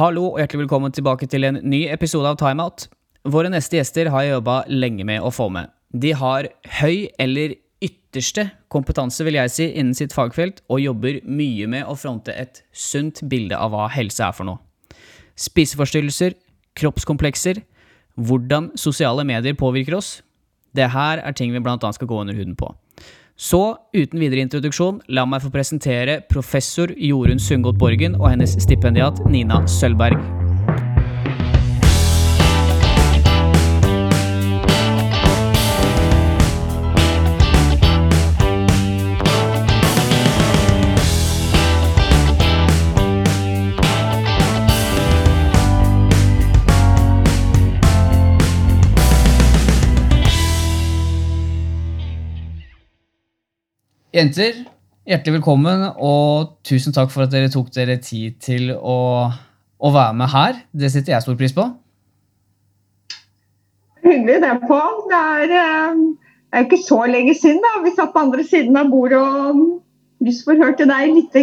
Hallo og hjertelig velkommen tilbake til en ny episode av Timeout. Våre neste gjester har jeg jobba lenge med å få med. De har høy eller ytterste kompetanse, vil jeg si, innen sitt fagfelt, og jobber mye med å fronte et sunt bilde av hva helse er for noe. Spiseforstyrrelser, kroppskomplekser, hvordan sosiale medier påvirker oss. Det her er ting vi annet skal gå under huden på. Så, uten videre introduksjon, la meg få presentere professor Jorunn Sundgodt Borgen og hennes stipendiat Nina Sølvberg. Jenter, hjertelig velkommen, og tusen takk for at dere tok dere tid til å, å være med her. Det setter jeg stor pris på. Hyggelig det, Pål. Det er, eh, det er ikke så lenge siden da. vi satt på andre siden av bordet og lysforhørte deg litt.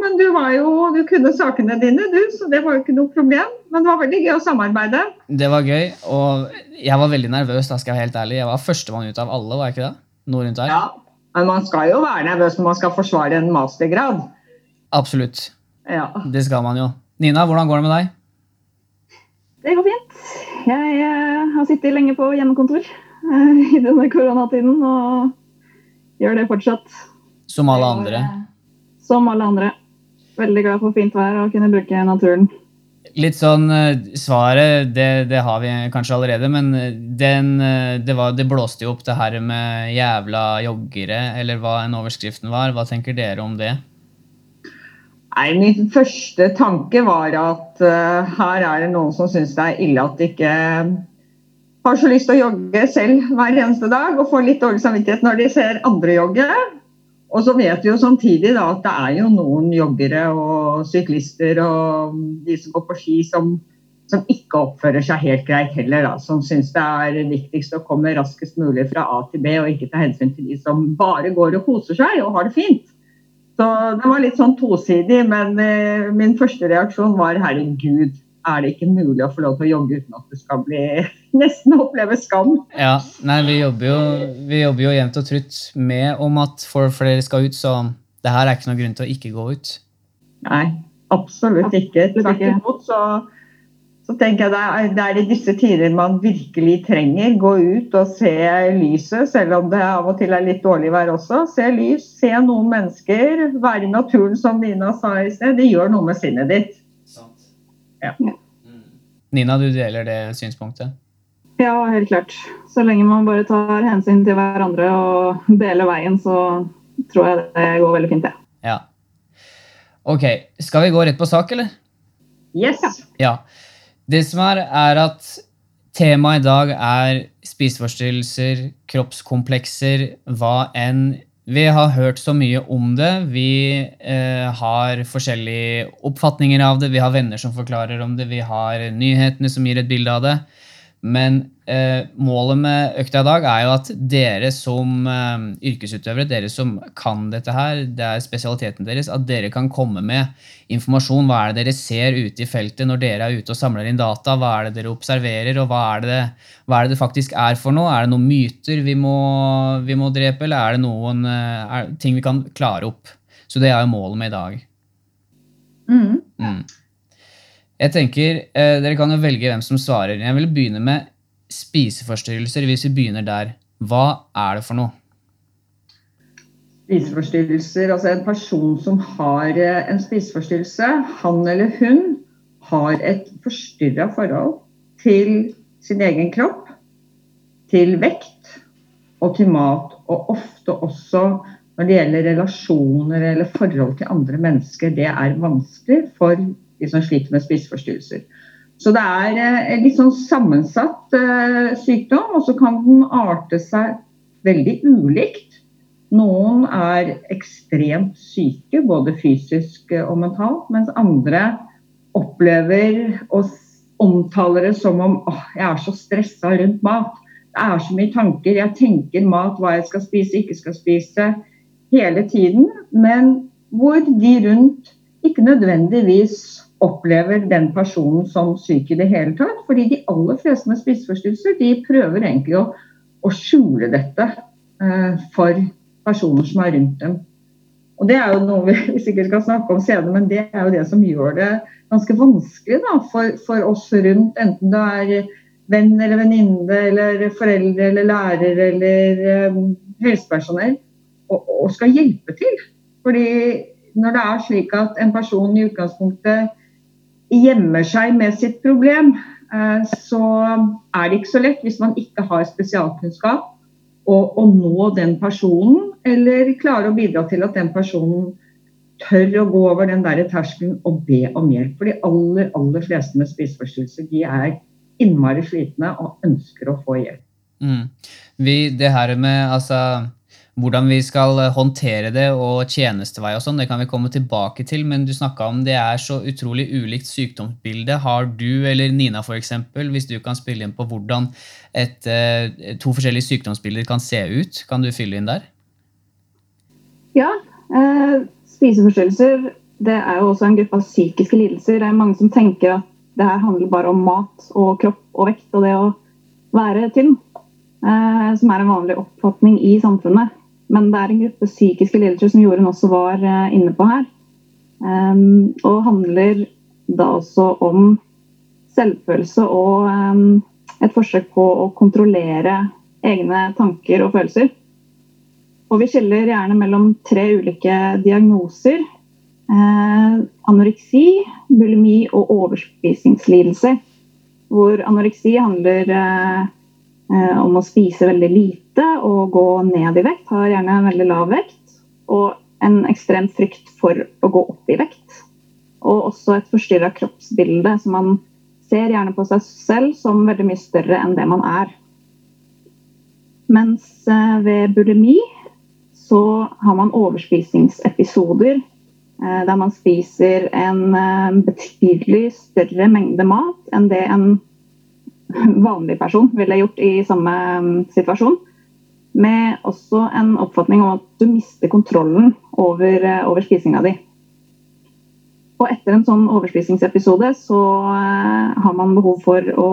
Men du, jo, du, kunne sakene dine, du, så det var jo ikke noe problem. Men det var veldig gøy å samarbeide. Det var gøy, og jeg var veldig nervøs. da skal Jeg være helt ærlig. Jeg var førstemann ut av alle, var jeg ikke det? Noe rundt her. Ja, men man skal jo være nervøs når man skal forsvare en mastergrad. Absolutt. Ja. Det skal man jo. Nina, hvordan går det med deg? Det går fint. Jeg uh, har sittet lenge på hjemmekontor uh, i denne koronatiden og gjør det fortsatt. Som alle andre? Som alle andre. Veldig glad for fint vær og kunne bruke naturen. Litt sånn eh, Svaret, det, det, har vi kanskje allerede, men den, eh, det, var, det, blåste jo opp det her med jævla joggere, eller hva en overskriften var. Hva tenker dere om det? Nei, Min første tanke var at uh, her er det noen som syns det er ille at de ikke har så lyst til å jogge selv hver eneste dag og får litt dårlig samvittighet når de ser andre jogge. Og så vet vi jo samtidig da, at det er jo noen joggere og syklister og de som går på ski som, som ikke oppfører seg helt greit heller. Da, som syns det er viktigst å komme raskest mulig fra A til B og ikke ta hensyn til de som bare går og koser seg og har det fint. Så det var litt sånn tosidig, men eh, min første reaksjon var herregud, er det ikke mulig å få lov til å jogge uten at du skal bli nesten oppleve skam. Ja, nei, vi jobber jo, vi jobber jo jevnt og trutt med om at for flere skal ut, så det her er ikke noen grunn til å ikke gå ut. Nei, absolutt ikke. Tvert imot så, så, tenker jeg det er, det er, i disse tider man virkelig trenger gå ut og se lyset, selv om det av og til er litt dårlig vær også. Se lys, se noen mennesker, være i naturen, som Nina sa i sted. Det gjør noe med sinnet ditt. Ja. Nina, du deler det synspunktet? Ja, helt klart. Så lenge man bare tar hensyn til hverandre og deler veien, så tror jeg det går veldig fint, det. Ja. Ok, skal vi gå rett på sak, eller? Yes. Ja. Det som er, er at temaet i dag er spiseforstyrrelser, kroppskomplekser, hva enn vi har hørt så mye om det. Vi eh, har forskjellige oppfatninger av det. Vi har venner som forklarer om det. Vi har nyhetene som gir et bilde av det. Men eh, målet med økta i dag er jo at dere som eh, yrkesutøvere, dere som kan dette her, det er spesialiteten deres, at dere kan komme med informasjon. Hva er det dere ser ute i feltet når dere er ute og samler inn data? Hva er det dere observerer, og hva er det, hva er det, det faktisk er for noe? Er det noen myter vi må, vi må drepe, eller er det noen eh, er, ting vi kan klare opp? Så det er jo målet med i dag. Mm. Mm. Jeg tenker, eh, Dere kan jo velge hvem som svarer. Jeg vil begynne med spiseforstyrrelser. Hvis vi begynner der, hva er det for noe? Spiseforstyrrelser, altså En person som har eh, en spiseforstyrrelse, han eller hun har et forstyrra forhold til sin egen kropp, til vekt og til mat. Og ofte også når det gjelder relasjoner eller forhold til andre mennesker. Det er vanskelig for de som sliter med spiseforstyrrelser. Så det er eh, en litt sånn sammensatt uh, sykdom, og så kan den arte seg veldig ulikt. Noen er ekstremt syke, både fysisk og mentalt, mens andre opplever og omtaler det som om åh, jeg er så stressa rundt mat. Det er så mye tanker. Jeg tenker mat, hva jeg skal spise, ikke skal spise, hele tiden. Men hvor de rundt ikke nødvendigvis opplever den personen som syk i det hele tatt. Fordi de aller fleste med spiseforstyrrelser de prøver egentlig å, å skjule dette eh, for personer som er rundt dem. Og Det er jo noe vi sikkert skal snakke om senere, men det er jo det som gjør det ganske vanskelig da, for, for oss rundt, enten det er venn eller venninne eller foreldre eller lærer eller eh, helsepersonell, og, og, skal hjelpe til. Fordi når det er slik at en person i utgangspunktet gjemmer seg med sitt problem, uh, så er det ikke så lett hvis man ikke har spesialkunnskap å nå den personen, eller klare å bidra til at den personen tør å gå over den der terskelen og be om hjelp. For de aller, aller fleste med spiseforstyrrelser de er innmari slitne og ønsker å få hjelp. Mm. Vi, det her med altså, hvordan vi skal håndtere det og tjenestevei og sånn, det kan vi komme tilbake til, men du snakka om det er så utrolig ulikt sykdomsbilde. Har du eller Nina eksempel, hvis du kan spille inn på hvordan et, eh, to forskjellige sykdomsbilder kan se ut, kan du fylle inn der? Ja. Eh, spiseforstyrrelser det er jo også en gruppe av psykiske lidelser. Det er mange som tenker at det her handler bare om mat og kropp og vekt og det å være tynn. Eh, som er en vanlig oppfatning i samfunnet. Men det er en gruppe psykiske lidelser som Jorunn også var eh, inne på her. Eh, og handler da også om selvfølelse og eh, et forsøk på å kontrollere egne tanker og følelser. Og vi skiller gjerne mellom tre ulike diagnoser. Eh, anoreksi, bulimi og overspisingslidelse. Hvor anoreksi handler eh, om å spise veldig lite og gå ned i vekt. Har gjerne en veldig lav vekt. Og en ekstrem frykt for å gå opp i vekt. Og også et forstyrra kroppsbilde som man ser gjerne på seg selv som veldig mye større enn det man er. Mens eh, ved bulimi så har man overspisingsepisoder eh, der man spiser en eh, betydelig større mengde mat enn det en vanlig person ville gjort i samme mm, situasjon. Med også en oppfatning om at du mister kontrollen over, eh, over spisinga di. Og etter en sånn overspisingsepisode så har man behov for å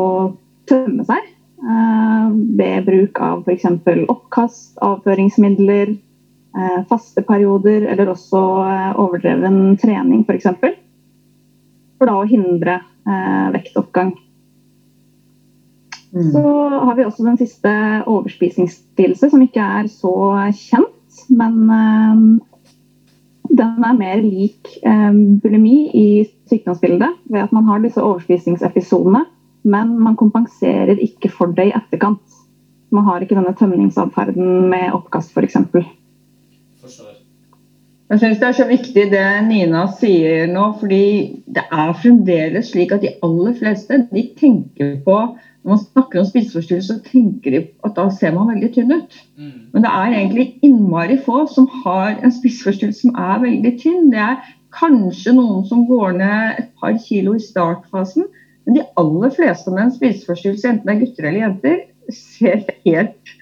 tømme seg. Ved bruk av f.eks. oppkast, avføringsmidler, Eh, faste perioder eller også eh, overdreven trening f.eks. For, for da å hindre eh, vektoppgang. Mm. Så har vi også den siste overspisingsstillelse, som ikke er så kjent. Men eh, den er mer lik eh, bulimi i sykdomsbildet ved at man har disse overspisingsepisodene, men man kompenserer ikke for det i etterkant. Man har ikke denne tømningsatferden med oppkast f.eks. Jeg syns det er så viktig det Nina sier nå, fordi det er fremdeles slik at de aller fleste de tenker på Når man snakker om spiseforstyrrelse, så tenker de at da ser man veldig tynn ut. Mm. Men det er egentlig innmari få som har en spiseforstyrrelse som er veldig tynn. Det er kanskje noen som går ned et par kilo i startfasen, men de aller fleste med en spiseforstyrrelse, enten det er gutter eller jenter, ser helt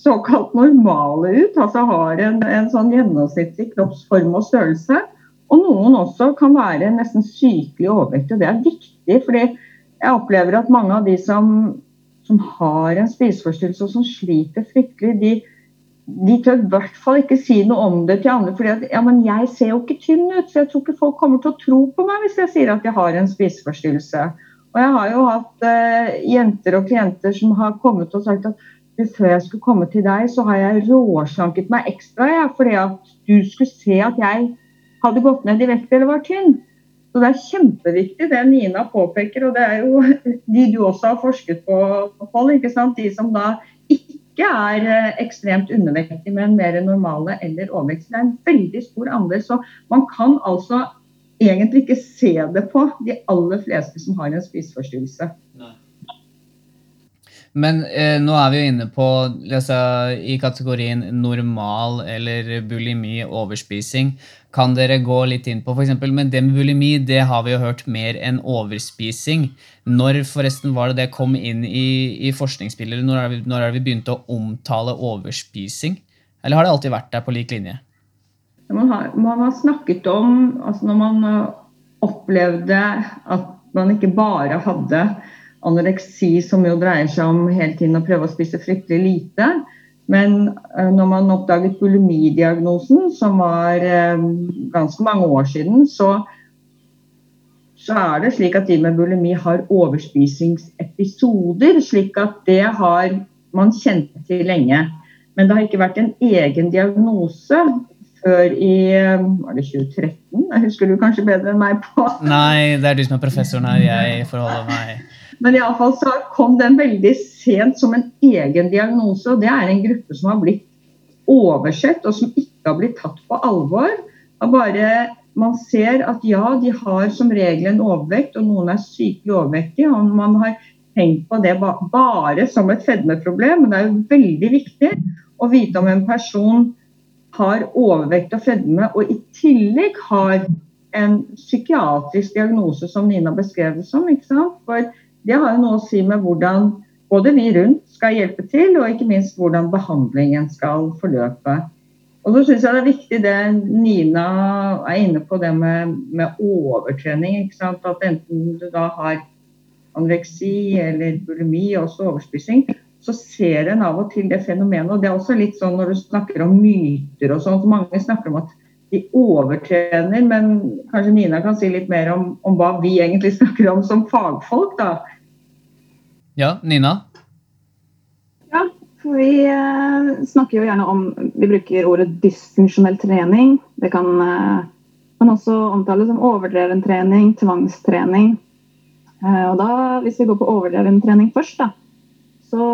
såkalt normale ut, altså har en, en sånn gjennomsnittlig kroppsform og størrelse. Og noen også kan være nesten sykelig overvektige. Det er viktig, fordi jeg opplever at mange av de som, som har en spiseforstyrrelse og som sliter fryktelig, de, de tør i hvert fall ikke si noe om det til andre. at, ja, jeg ser jo ikke tynn ut, så jeg tror ikke folk kommer til å tro på meg hvis jeg sier at jeg har en spiseforstyrrelse. Og jeg har jo hatt eh, jenter og klienter som har kommet og sagt at før jeg skulle komme til deg, så har jeg råslanket meg ekstra. Ja, fordi at du skulle se at jeg hadde gått ned i vekt eller var tynn. Så det er kjempeviktig det Nina påpeker, og det er jo de du også har forsket på, Pål. De som da ikke er eh, ekstremt undervektige, men mer normale eller overvektige. Det er en veldig stor andel. Så man kan altså egentlig ikke se det på de aller fleste som har en spiseforstyrrelse. Men eh, nå er vi jo inne på altså, i kategorien normal eller bulimi, overspising. Kan dere gå litt inn på f.eks. Men det med bulimi det har vi jo hørt mer enn overspising. Når forresten var det det kom inn i, i forskningsbildet? Når, er vi, når er vi begynte å omtale overspising? Eller har det alltid vært der på lik linje? Man har, man har snakket om altså Når man opplevde at man ikke bare hadde anoreksi, som jo dreier seg om hele tiden å prøve å spise fryktelig lite. Men uh, når man oppdaget bulimidiagnosen, som var uh, ganske mange år siden, så, så er det slik at de med bulimi har overspisingsepisoder. Slik at det har man kjent til lenge. Men det har ikke vært en egen diagnose før i var det 2013? Jeg husker du kanskje bedre enn meg på. Nei, det er du som er professoren her. Jeg forholder meg Men iallfall så kom den veldig sent som en egen diagnose. Og det er en gruppe som har blitt oversett, og som ikke har blitt tatt på alvor. Og Bare man ser at ja, de har som regel en overvekt, og noen er sykelig overvektige. og Man har tenkt på det bare som et fedmeproblem, men det er jo veldig viktig å vite om en person har overvekt og fedme, og i tillegg har en psykiatrisk diagnose, som Nina beskrev det som. For det har jo noe å si med hvordan både vi rundt skal hjelpe til, og ikke minst hvordan behandlingen skal forløpe. Og så syns jeg det er viktig det Nina er inne på, det med, med overtrening. ikke sant? At enten du da har anoreksi eller bulimi, også overspising, så ser en av og til det fenomenet. og Det er også litt sånn når du snakker om myter og sånn, mange snakker om at de overtrener, men kanskje Nina kan si litt mer om, om hva vi egentlig snakker om som fagfolk, da. Ja, Nina? Ja, for vi eh, snakker jo gjerne om Vi bruker ordet dysfunksjonell trening. Det kan, eh, kan også omtales som overdreven trening, tvangstrening. Eh, og da, hvis vi går på overdreven trening først, da, så,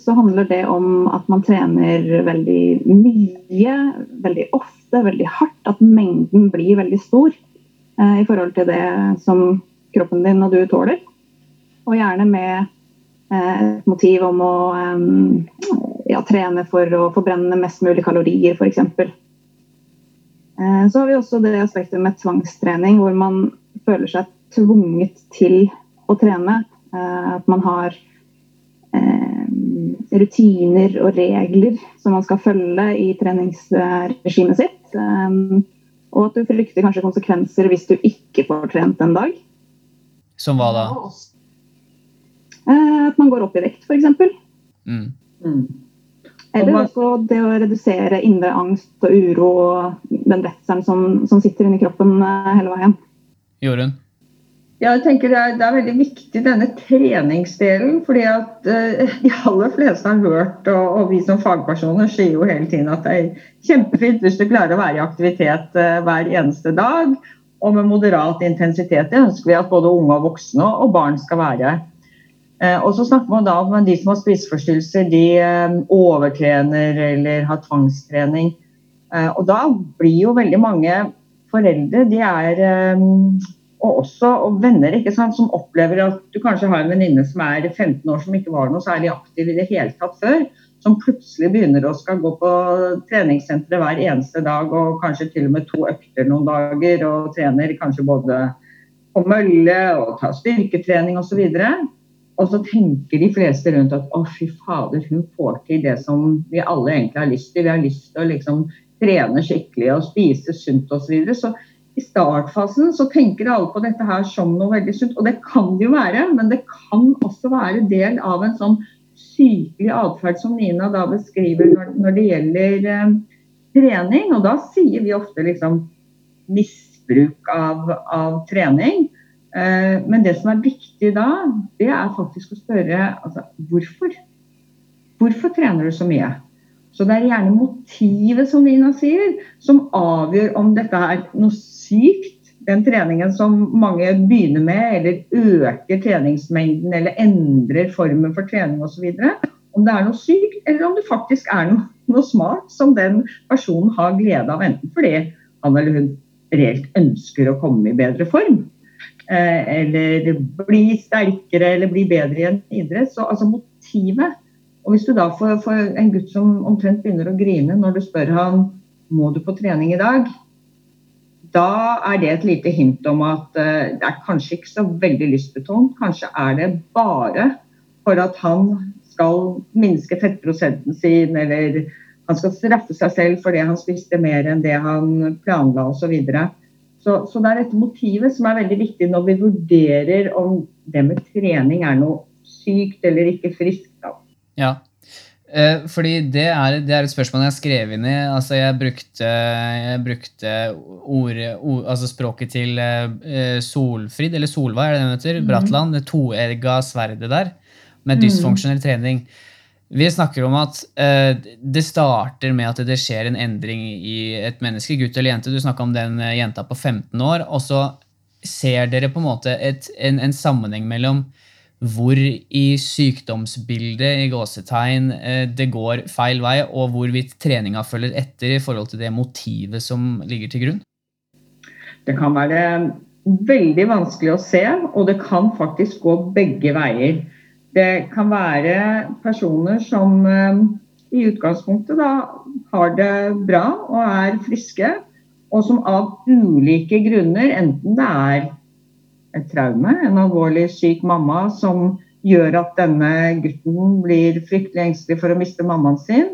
så, handler det om at man trener veldig mye, veldig ofte, veldig hardt. At mengden blir veldig stor eh, i forhold til det som kroppen din og du tåler. Og gjerne med et motiv om å eh, ja, trene for å forbrenne mest mulig kalorier, f.eks. Eh, så har vi også det aspektet med tvangstrening, hvor man føler seg tvunget til å trene. Eh, at man har Eh, rutiner og regler som man skal følge i treningsregimet sitt. Eh, og at du frykter kanskje konsekvenser hvis du ikke får trent en dag. Som hva da? Eh, at man går opp i vekt, f.eks. Mm. Mm. Eller også det å redusere indre angst og uro og den redselen som, som sitter inni kroppen hele veien. Jorunn? Jeg tenker det er, det er, veldig viktig denne treningsdelen. fordi at uh, de aller fleste har hørt, og, og, vi som fagpersoner sier jo hele tiden at det er kjempefint hvis du klarer å være i aktivitet uh, hver eneste dag. Og med moderat intensitet. Det ønsker vi at både unge og voksne og barn skal være. Uh, og så snakker man da om de som har spiseforstyrrelser, de overtrener eller har tvangstrening. og da blir jo veldig mange foreldre de er og også og venner ikke sant, som opplever at du kanskje har en venninne som er 15 år som ikke var noe særlig aktiv i det hele tatt før, som plutselig begynner å skal gå på treningssenteret hver eneste dag og kanskje til og med to økter noen dager og trener kanskje både på mølle og tar styrketrening osv. Og så tenker de fleste rundt at å, fy fader, hun får til det som vi alle egentlig har lyst til. Vi har lyst til å liksom trene skikkelig og spise sunt osv. Så, videre. så i startfasen så tenker alle på dette her som noe veldig sunt. Og det kan det jo være, men det kan også være del av en sånn sykelig atferd som Nina da beskriver når, når det gjelder eh, trening. Og da sier vi ofte liksom misbruk av, av trening. Eh, men det som er viktig da, det er faktisk å spørre altså, hvorfor. Hvorfor trener du så mye? Så det er gjerne motivet, som Nina sier, som avgjør om dette er noe sykt, den treningen som mange begynner med, eller øker treningsmengden eller endrer formen for trening osv. Om det er noe sykt, eller om det faktisk er noe, noe smart som den personen har glede av, enten fordi han eller hun reelt ønsker å komme i bedre form, eller bli sterkere eller bli bedre i en idrett. Så altså motivet og hvis du da får, får, en gutt som omtrent begynner å grine når du spør han må du på trening i dag, da er det et lite hint om at uh, det er kanskje ikke så veldig lystbetont. Kanskje er det bare for at han skal minske fettprosenten sin, eller han skal straffe seg selv fordi han spiste mer enn det han planla osv. Så, videre. Så, så, det er dette motivet som er veldig viktig når vi vurderer om det med trening er noe sykt eller ikke friskt. Da. Ja, eh, fordi det er, det er, et spørsmål jeg har skrevet inn i. Altså, jeg brukte, jeg brukte ord, ord, altså språket til eh, Solfrid, eller Solveig, er det den heter? Mm. Bratland. Det toegga sverdet der, med mm. dysfunksjonell trening. Vi snakker om at uh, det starter med at det skjer en endring i et menneske, gutt eller jente. Du snakka om den uh, jenta på 15 år. Og så ser dere på en måte et, en, en, sammenheng mellom hvor i sykdomsbildet i gåsetegn uh, det går feil vei, og hvorvidt treninga følger etter i forhold til det motivet som ligger til grunn? Det kan være veldig vanskelig å se, og det kan faktisk gå begge veier. Det kan være personer som eh, i utgangspunktet da har det bra og er friske, og som av ulike grunner, enten det er et traume, en alvorlig syk mamma som gjør at denne gutten blir fryktelig engstelig for å miste mammaen sin,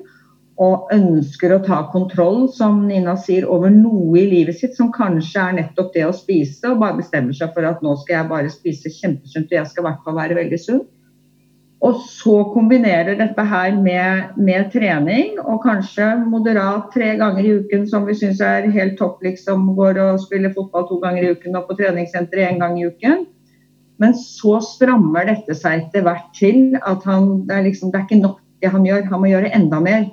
og ønsker å ta kontroll, som Nina sier, over noe i livet sitt som kanskje er nettopp det å spise, og bare bestemmer seg for at nå skal jeg bare spise kjempesunt, og jeg skal i hvert fall være veldig sunn. Og så kombinerer dette her med, med, trening, og kanskje moderat tre ganger i uken, som vi syns er helt topp, liksom. Går og spiller fotball to ganger i uken og på treningssenter én gang i uken. Men så strammer dette seg etter hvert til at han, det, er liksom, det er ikke nok det han gjør, han må gjøre enda mer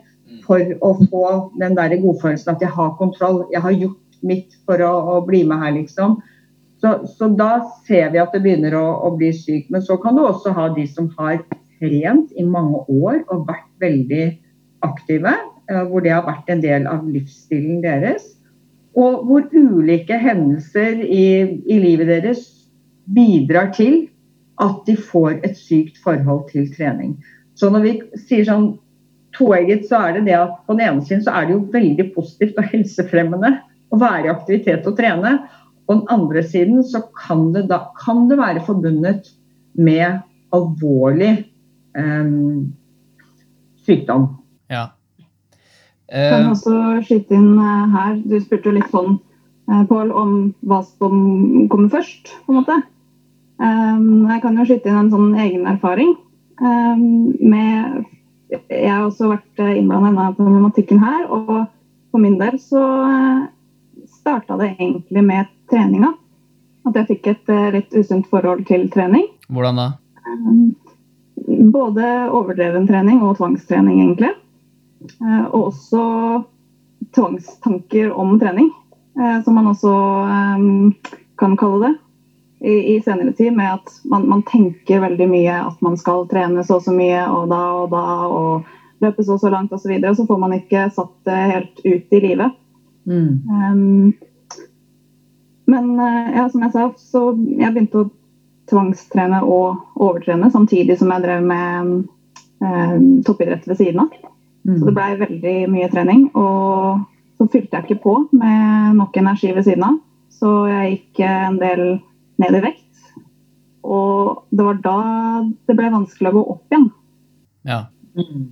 for å få den der godfølelsen at jeg har kontroll. Jeg har gjort mitt for å, å bli med her, liksom. Så, så, da ser vi at det begynner å, å, bli sykt. Men så kan du også ha de som har trent i mange år og vært veldig aktive. Eh, hvor det har vært en del av livsstilen deres. Og hvor ulike hendelser i, i livet deres bidrar til at de får et sykt forhold til trening. Så når vi sier sånn toegget, så er det det at på den ene siden så er det jo veldig positivt og helsefremmende å være i aktivitet og trene. På den andre siden så kan det, da, kan det være forbundet med alvorlig um, sykdom. Ja. Jeg kan også skyte inn uh, her, du spurte litt sånn, Pål, om hva som kommer først, på en måte. Um, jeg kan jo skyte inn en sånn egen erfaring. Um, med, jeg har også vært innblanda i denne problematikken her, og for min del så starta det egentlig med treninga. At jeg fikk et eh, litt usunt forhold til trening. Hvordan da? Eh, både overdreven trening og tvangstrening, egentlig. Eh, og også tvangstanker om trening, som man også kan kalle det i, senere tid. Med at man, man, tenker veldig mye at man skal trene så og så mye og da og da og løpe så og så langt osv. Og, så og så får man ikke satt det helt ut i livet. Mm. Um, men eh, ja, som jeg sa, så jeg begynte å tvangstrene og overtrene samtidig som jeg drev med eh, toppidrett ved siden av. Mm. Så det blei veldig mye trening. Og så fylte jeg ikke på med nok energi ved siden av. Så jeg gikk en del ned i vekt. Og det var da det ble vanskelig å gå opp igjen. Ja. Mm.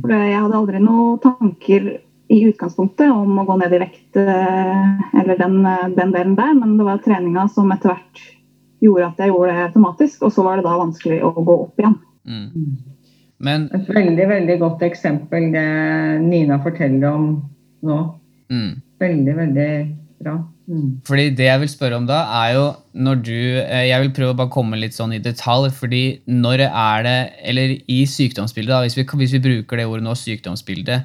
For jeg hadde aldri noen tanker i utgangspunktet om å gå ned i vekt eh, eller den, eh, den, delen der, men det var treninga som etter hvert gjorde at jeg gjorde det automatisk, og så var det da vanskelig å gå opp igjen. Mm. Men, Et veldig veldig godt eksempel det Nina forteller om nå. Mm. Veldig, veldig bra. Mm. Fordi Det jeg vil spørre om da, er jo når du eh, Jeg vil prøve å bare komme litt sånn i detalj. fordi når er det Eller i sykdomsbildet, da, hvis vi, hvis vi bruker det ordet nå, sykdomsbildet,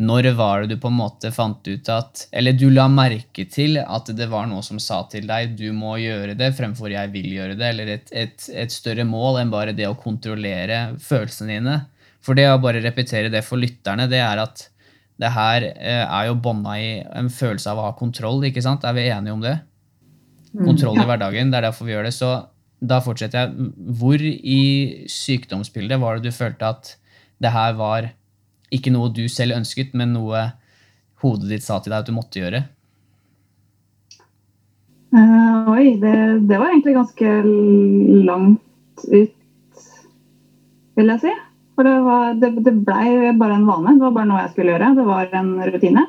når var det du på en måte fant ut at Eller du la merke til at det var noe som sa til deg du må gjøre det fremfor jeg vil gjøre det, eller et, et, et større mål enn bare det å kontrollere følelsene dine. For det å bare repetere det for lytterne, det er at det her eh, er jo bånda i en følelse av å ha kontroll. ikke sant? Er vi enige om det? Mm, kontroll i hverdagen. Det er derfor vi gjør det. Så da fortsetter jeg. Hvor i sykdomsbildet var det du følte at det her var ikke noe du selv ønsket, men noe hodet ditt sa til deg at du måtte gjøre? Uh, oi, det, det, var egentlig ganske langt ut, vil jeg si. For det, var, det, det blei bare en vane. Det var bare noe jeg skulle gjøre. Det var en rutine.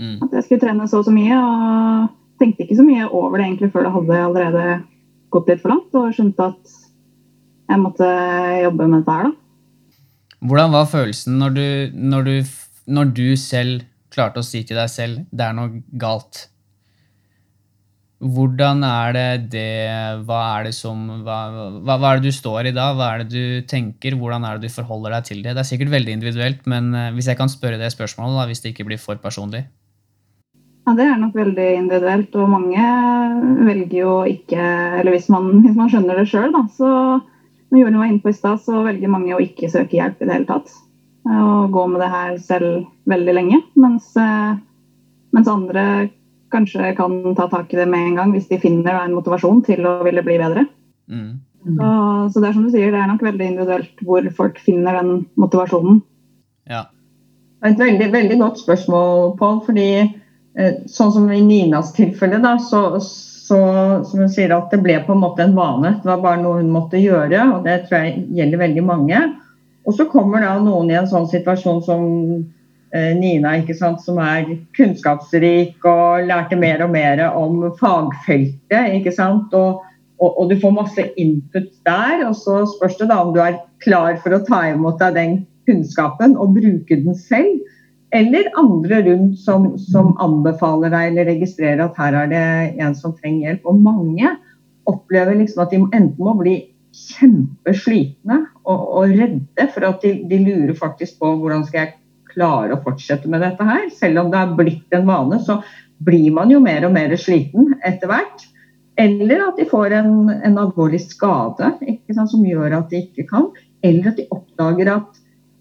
Mm. At jeg skulle trene så og så mye. Og tenkte ikke så mye over det egentlig før det hadde allerede gått litt for langt, og skjønte at jeg måtte jobbe med dette her, da. Hvordan var følelsen når du, når du, når du selv klarte å si til deg selv det er noe galt? Hvordan er det det Hva er det som hva, hva, hva, er det du står i da? Hva er det du tenker? Hvordan er det du forholder deg til det? Det er sikkert veldig individuelt, men eh, hvis jeg kan spørre det spørsmålet, da, hvis det ikke blir for personlig? Ja, Det er nok veldig individuelt, og mange velger jo ikke Eller hvis man, hvis man skjønner det sjøl, da, så som Jorunn var inne på i stad, så velger mange å ikke søke hjelp i det hele tatt. Og gå med det her selv veldig lenge. Mens, eh, mens andre kanskje kan ta tak i det med en gang hvis de finner en motivasjon til å ville bli bedre. Mm. Så, så, det er som du sier, det er nok veldig individuelt hvor folk finner den motivasjonen. Ja. Et veldig, veldig godt spørsmål, Pål. fordi eh, sånn som i Ninas tilfelle, da, så, så som hun sier at det ble på en måte en vane. Det var bare noe hun måtte gjøre, og det tror jeg gjelder veldig mange. Og så kommer da noen i en sånn situasjon som Eh, Nina, ikke sant, som er kunnskapsrik og lærte mer og mer om fagfeltet. ikke sant, og, og, og, du får masse input der. Og så spørs det da om du er klar for å ta imot deg den kunnskapen og bruke den selv. Eller andre rundt som, som anbefaler deg eller registrerer at her er det en som trenger hjelp. Og mange opplever liksom at de enten må bli kjempeslitne og, og redde for at de, de lurer faktisk på hvordan skal jeg klare å fortsette med dette her. Selv om det er blitt en vane, så blir man jo mer og mer sliten etter hvert. Eller at de får en, en alvorlig skade sant, som gjør at de ikke kan. Eller at de oppdager at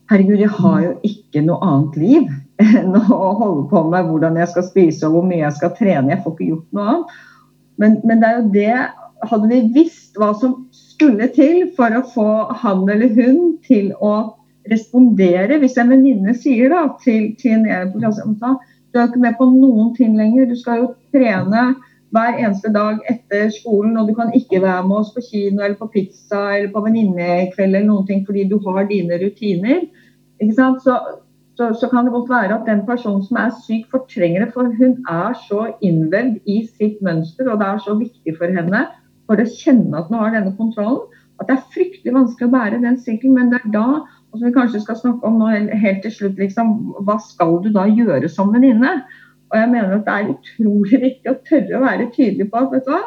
herregud, jeg har jo ikke noe annet liv enn å holde på med hvordan jeg skal spise og hvor mye jeg skal trene. Jeg får ikke gjort noe annet. Men, men det er jo det Hadde vi visst hva som skulle til for å få han eller hun til å respondere. Hvis en venninne sier da, til, til en på klassen du er ikke med på noen ting lenger, du skal jo trene hver eneste dag etter skolen, og du kan ikke være med oss på kino eller på pizza eller på venninnekveld eller noen ting fordi du har dine rutiner. Så, så, så, kan det godt være at den personen som er syk, fortrenger det, for hun er så innvevd i sitt mønster, og det er så viktig for henne for å kjenne at hun har denne kontrollen, at det er fryktelig vanskelig å bære den sirkelen. Men det er da og som vi kanskje skal snakke om nå helt til slutt, liksom, hva skal du da gjøre som venninne? Og jeg mener at det er utrolig viktig å tørre å være tydelig på at vet du hva,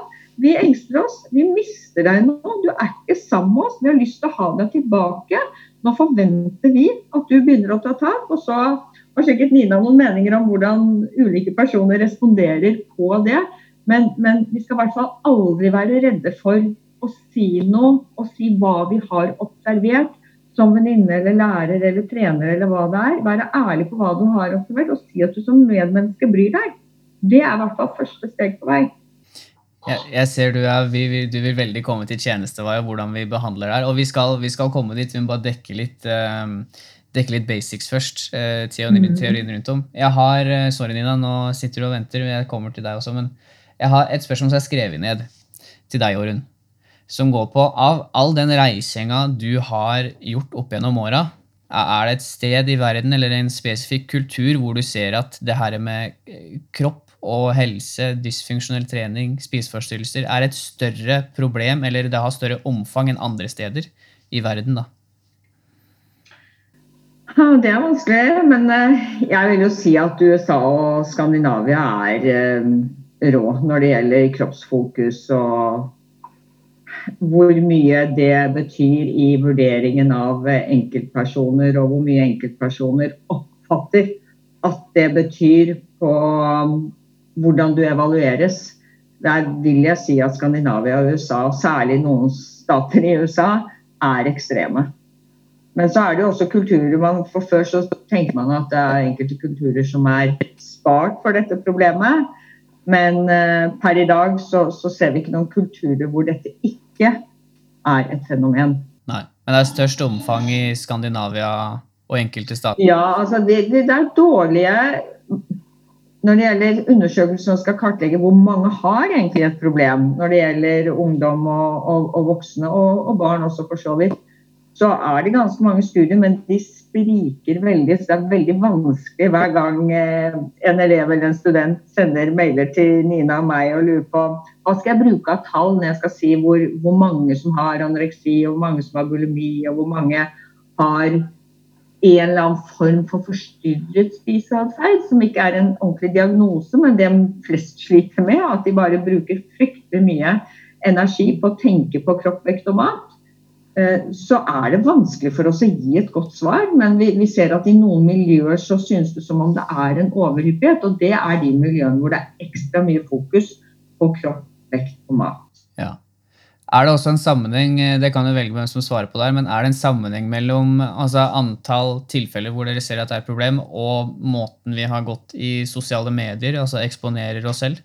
vi engster oss, vi mister deg nå, du er ikke sammen med oss, vi har lyst til å ha deg tilbake. Nå forventer vi at du begynner å ta tak. Og så har sikkert Nina noen meninger om hvordan ulike personer responderer på det. Men, men vi skal i hvert fall aldri være redde for å si noe og si hva vi har observert som venninne eller lærer eller trener eller hva det er. Være ærlig på hva du har observert, og si at du som medmenneske bryr deg. Det er i hvert fall første steg på vei. Jeg, jeg ser du, er, vi, vi, du vil veldig komme til tjenestevei og hvordan vi behandler der. Og vi skal, vi skal, komme dit. Vi må bare dekke litt, uh, dekke litt basics først. Uh, teorien, mm. teorien rundt om. Jeg har, uh, Sorry, Nina, nå sitter du og venter. Jeg kommer til deg også. Men jeg har et spørsmål som jeg har skrevet ned til deg, Jorunn som går på av all den reisinga du har gjort opp gjennom åra, er det et sted i verden eller en spesifikk kultur hvor du ser at det her med eh, kropp og helse, dysfunksjonell trening, spiseforstyrrelser er et større problem, eller det har større omfang enn andre steder i verden? da? Det er vanskelig, men eh, jeg vil jo si at USA og Skandinavia er eh, rå når det gjelder kroppsfokus og hvor mye det betyr i vurderingen av enkeltpersoner, og hvor mye enkeltpersoner oppfatter at det betyr på hvordan du evalueres. Der vil jeg si at Skandinavia og USA, særlig noen stater i USA, er ekstreme. Men så er det jo også kulturer man For før så tenker man at det er enkelte kulturer som er spart for dette problemet. Men uh, per i dag så, så, ser vi ikke noen kulturer hvor dette ikke er et fenomen. Nei, Men det er størst omfang i Skandinavia og enkelte stater? Ja, altså det, det, det er dårlige når det gjelder undersøkelser som skal kartlegge hvor mange har egentlig et problem når det gjelder ungdom og, og, og voksne, og, og, barn også for så vidt, så er det ganske mange studier, men de spriker veldig. Så det er veldig vanskelig hver gang eh, en elev eller en student sender mailer til Nina og meg og lurer på hva skal jeg bruke av tall når jeg skal si hvor, hvor mange som har anoreksi, og hvor mange som har bulimi, og hvor mange har en eller annen form for forstyrret spiseatferd, som ikke er en ordentlig diagnose, men det flest sliter med. At de bare bruker fryktelig mye energi på å tenke på kropp, vekt og mat. Eh, så er det vanskelig for oss å gi et godt svar. Men vi, vi, ser at i noen miljøer så synes det som om det er en overhyppighet. Og det er de miljøene hvor det er ekstra mye fokus på kropp, vekt og mat. Ja. Er det også en sammenheng eh, det kan du velge hvem som svarer på der, men er det en sammenheng mellom altså, antall tilfeller hvor dere ser at det er et problem, og måten vi har gått i sosiale medier, altså eksponerer oss selv?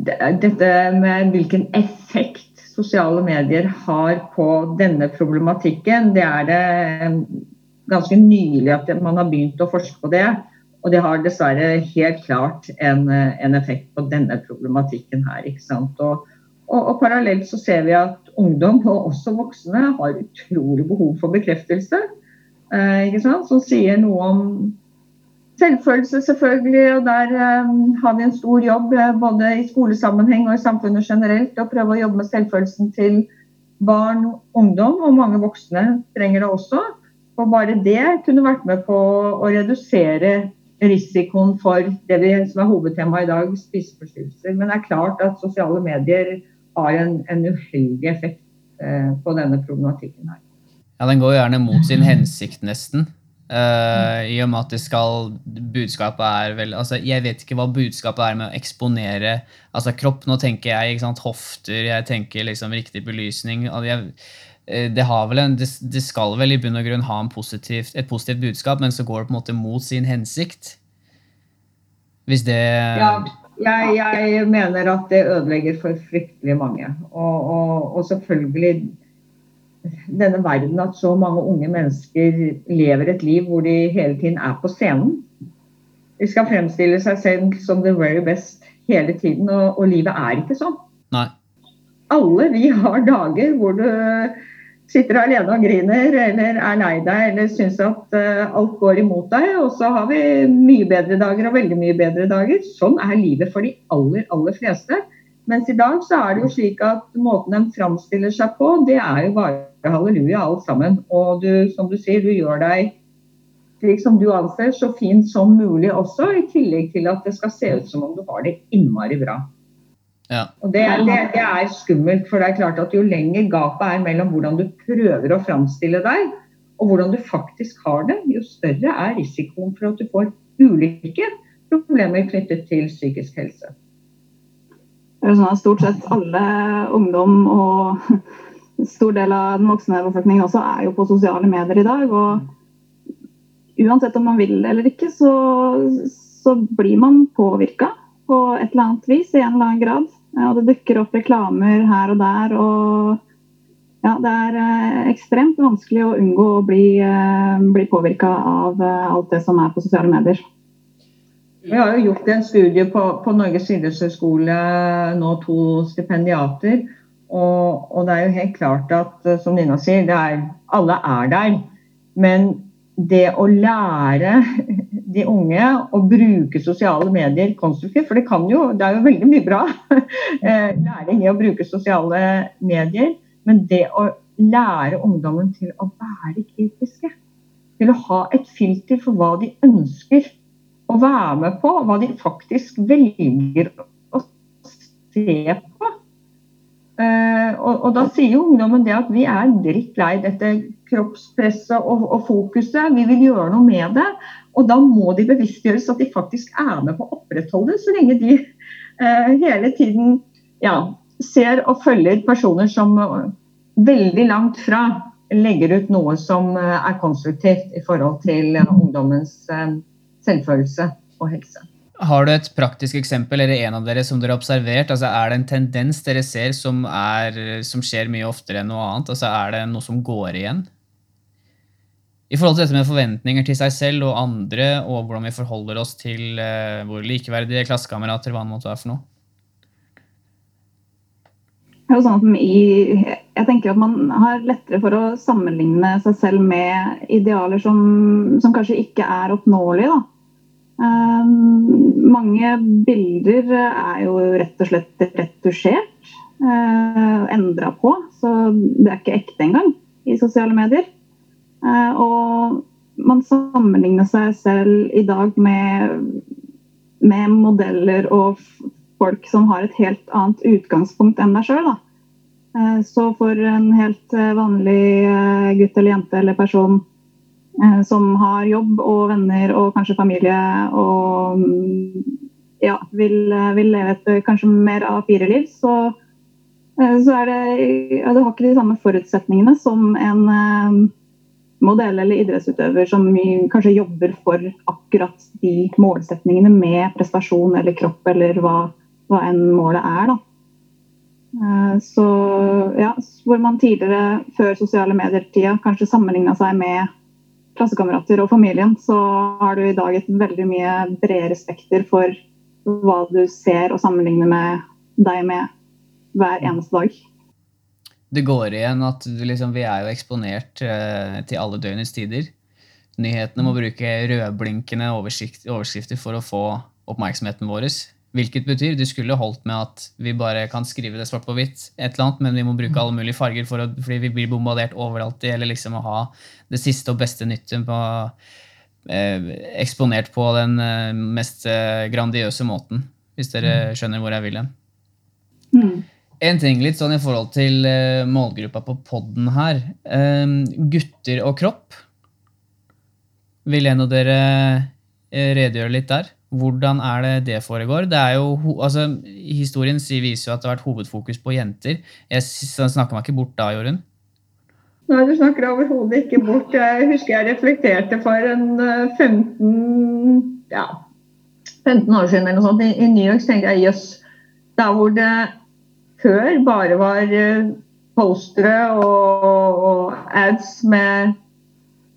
dette med hvilken effekt sosiale medier har på denne problematikken, det er det eh, ganske nylig at man har begynt å forske på det. Og det har dessverre helt klart en, en effekt på denne problematikken her. ikke sant? Og, og, og, parallelt så ser vi at ungdom, og også voksne, har utrolig behov for bekreftelse. Eh, ikke sant? Som sier noe om Selvfølelse, selvfølgelig. Og der eh, har vi en stor jobb eh, både i skolesammenheng og i samfunnet generelt. Å prøve å jobbe med selvfølelsen til barn, ungdom og mange voksne trenger det også. Og bare det kunne vært med på å redusere risikoen for det vi, som er hovedtemaet i dag, spiseforstyrrelser. Men det er klart at sosiale medier har en, en uheldig effekt eh, på denne problematikken her. Ja, Den går gjerne mot sin hensikt, nesten. Uh, I og med at det skal Budskapet er vel altså Jeg vet ikke hva budskapet er med å eksponere altså kropp. Nå tenker jeg sant, hofter, jeg tenker liksom riktig belysning. Jeg, det, en, det, det, skal vel i bunn og grunn ha positivt, et positivt budskap, men så går det på en måte mot sin hensikt. Hvis det Ja, jeg, jeg mener at det ødelegger for fryktelig mange. Og, og, og selvfølgelig denne verden at så mange unge mennesker lever et liv hvor de hele tiden er på scenen. De skal fremstille seg selv som the very best hele tiden, og, og livet er ikke sånn. Nei. Alle vi har dager hvor du sitter alene og griner, eller er lei deg, eller syns at uh, alt går imot deg. Og så har vi mye bedre dager og veldig mye bedre dager. Sånn er livet for de aller, aller fleste. Mens i dag så er det jo slik at måten de framstiller seg på, det er jo bare halleluja alt sammen. Og du, som du sier, du gjør deg slik som du anser, så fint som mulig også, i tillegg til at det skal se ut som om du har det innmari bra. Ja. Og det, det, det, er skummelt, for det er klart at jo lenger gapet er mellom hvordan du prøver å framstille deg, og hvordan du faktisk har det, jo større er risikoen for at du får ulike problemer knyttet til psykisk helse. Det er Sånn at stort sett alle ungdom og stor del av den voksne befolkningen også er jo på sosiale medier i dag. Og uansett om man vil eller ikke, så, så blir man påvirka på et eller annet vis i en eller annen grad. Og det dukker opp reklamer her og der. og ja, det er eh, ekstremt vanskelig å unngå å bli, eh, bli påvirka av eh, alt det som er på sosiale medier. Vi har jo gjort en studie på, på Norges idrettshøgskole, nå to stipendiater. Og, og, det er jo helt klart at, som Nina sier, er, alle er der. Men det å lære de unge å bruke sosiale medier konstruktivt, for det kan jo, det er jo veldig mye bra eh, læring i å bruke sosiale medier, men det å lære ungdommen til å være kritiske, til å ha et filter for hva de ønsker å være med på hva de faktisk velger å se på. Uh, og, og, da sier jo ungdommen det at vi er drittlei dette kroppspresset og, og, fokuset. Vi vil gjøre noe med det. Og da må de bevisstgjøres at de faktisk er med på å opprettholde så lenge de eh, hele tiden ja, ser og følger personer som veldig langt fra legger ut noe som uh, er konstruktivt i forhold til ungdommens selvfølelse og helse. Har du et praktisk eksempel eller en av dere som dere har observert? Altså, er det en tendens dere ser som, er, som skjer mye oftere enn noe annet? Altså, er det noe som går igjen? I forhold til dette med forventninger til seg selv og andre, og hvordan vi forholder oss til uh, våre likeverdige klassekamerater, hva det måtte være for noe? det er jo sånn at i, jeg tenker at Man har lettere for å sammenligne seg selv med idealer som, som kanskje ikke er oppnåelige. Um, mange bilder er jo rett og slett retusjert. Uh, Endra på. Så det er ikke ekte engang i sosiale medier. Uh, og man sammenligner seg selv i dag med, med modeller og folk som har et helt annet utgangspunkt enn deg sjøl. Eh, så for en helt eh, vanlig eh, gutt eller jente eller person som har jobb og venner og kanskje familie og mm, ja, vil, vil leve et kanskje mer A4-liv, så, så er det ja, Du har ikke de samme forutsetningene som en modell eller idrettsutøver som kanskje jobber for akkurat de målsetningene med prestasjon eller kropp eller hva hva enn målet er. da. Eh, så ja, hvor man tidligere, før sosiale medier-tida, kanskje sammenligna seg med klassekamerater og familien, så har du i dag et veldig mye bredere spekter for hva du ser og sammenligner med deg med hver eneste dag. Det går igjen at liksom, vi er jo eksponert eh, til alle døgnets tider. Nyhetene må bruke rødblinkende overskrifter for å få oppmerksomheten vår. Hvilket betyr det skulle holdt med at vi bare kan skrive det svart på hvitt, et eller annet, men vi må bruke alle mulige farger for å, fordi vi blir bombardert overalt. Gjelder liksom å ha det siste og beste nyttet på, eh, eksponert på den eh, mest eh, grandiøse måten. Hvis dere mm. skjønner hvor jeg vil hen. Mm. En ting litt sånn i forhold til eh, målgruppa på poden her. Eh, gutter og kropp. Vil en av dere eh, redegjøre litt der? Hvordan er det det foregår? Det er jo, altså, historien viser jo at det har vært hovedfokus på jenter. Jeg snakker meg ikke bort da, Jorunn? Nei, du snakker overhodet ikke bort. Jeg husker jeg reflekterte for en 15, eh, ja, 15 år siden eller noe sånt. I, New York tenkte jeg jøss, der hvor det før bare var eh, postere og, og ads med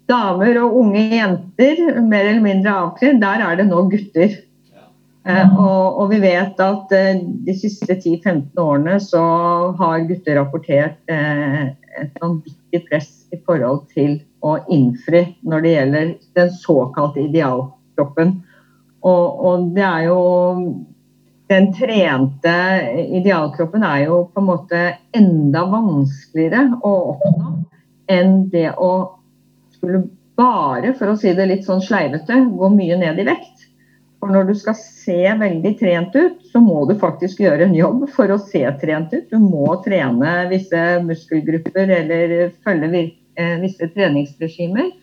damer og unge jenter, mer eller mindre avkledd, der er det nå gutter. Eh, og, og, vi vet at eh, de siste 10-15 årene så har gutter rapportert eh, et vanvittig press i forhold til å innfri når det gjelder den såkalte idealkroppen. Og, og det er jo Den trente idealkroppen er jo på en måte enda vanskeligere å oppnå enn det å skulle bare, for å si det litt sånn sleivete, gå mye ned i vekt. For når du skal se veldig trent ut, så må du faktisk gjøre en jobb for å se trent ut. Du må trene visse muskelgrupper eller følge eh, visse treningsregimer.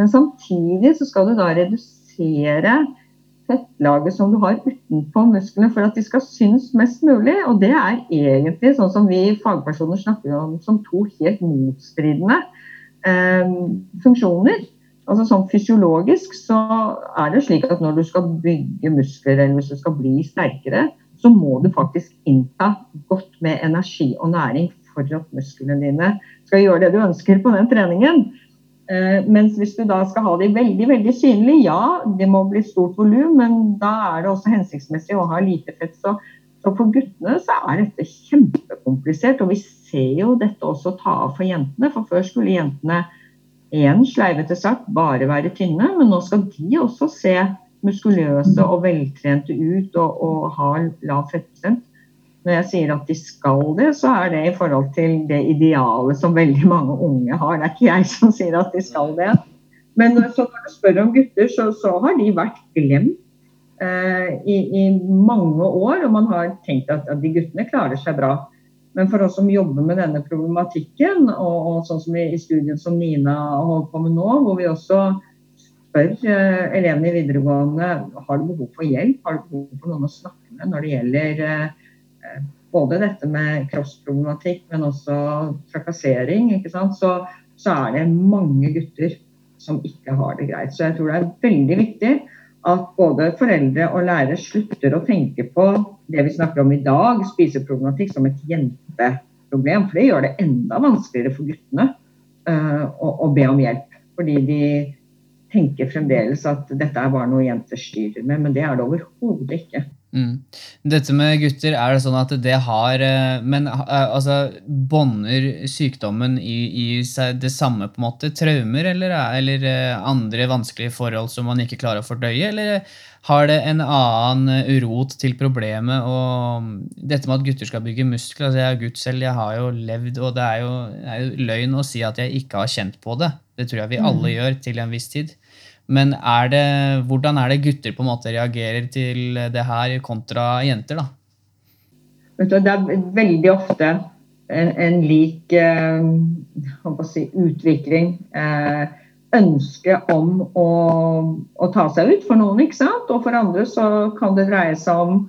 Men samtidig så skal du da redusere fettlaget som du har utenpå musklene for at de skal synes mest mulig. Og det er egentlig sånn som vi fagpersoner snakker om som to helt motstridende eh, funksjoner. Altså sånn Fysiologisk så er det slik at når du skal bygge muskler eller hvis du skal bli sterkere, så må du faktisk innta godt med energi og næring for at musklene dine skal gjøre det du ønsker på den treningen. Eh, mens hvis du da skal ha de veldig veldig synlige, ja, det må bli stort volum, men da er det også hensiktsmessig å ha lite fett. Så, så for guttene så er dette kjempekomplisert. Og vi ser jo dette også ta av for jentene. For før skulle jentene én sleivete sagt bare være tynne, men nå skal de også se muskuløse og veltrente ut og, og ha lav fettprosent. Når jeg sier at de skal det, så er det i forhold til det idealet som veldig mange unge har. Det er ikke jeg som sier at de skal det. Men når du spør om gutter, så, så har de vært glemt eh, i, i, mange år. Og man har tenkt at, at de guttene klarer seg bra. Men for oss som jobber med denne problematikken, og, og sånn som i, i studien som Nina holder på med nå, hvor vi også spør eh, elevene i videregående har du behov for hjelp, har du behov for noen å snakke med når det gjelder eh, både dette med kroppsproblematikk, men også trakassering? Så, så er det mange gutter som ikke har det greit. Så jeg tror det er veldig viktig at både foreldre og lærere slutter å tenke på det vi snakker om i dag, spiseproblematikk, som et jenteproblem. For det gjør det enda vanskeligere for guttene uh, å, å, be om hjelp. Fordi de tenker fremdeles at dette er bare noe jenter styrer med, men det er det overhodet ikke. Mm. Dette med gutter, er det sånn at det har eh, Men eh, altså, bånder sykdommen i, i, seg det samme på en måte traumer eller, eller, eh, andre vanskelige forhold som man ikke klarer å fordøye? Eller har det en annen rot til problemet? Og dette med at gutter skal bygge muskler altså Jeg er gutt selv, jeg har jo levd, og det er jo, det er jo løgn å si at jeg ikke har kjent på det. Det tror jeg vi alle mm. gjør til en viss tid. Men er det, hvordan er det gutter på en måte reagerer til det her kontra jenter, da? Vet du, Det er veldig ofte en, en lik eh, si, utvikling. Eh, ønske om å, å, ta seg ut for noen, ikke sant? Og for andre så kan det dreie seg om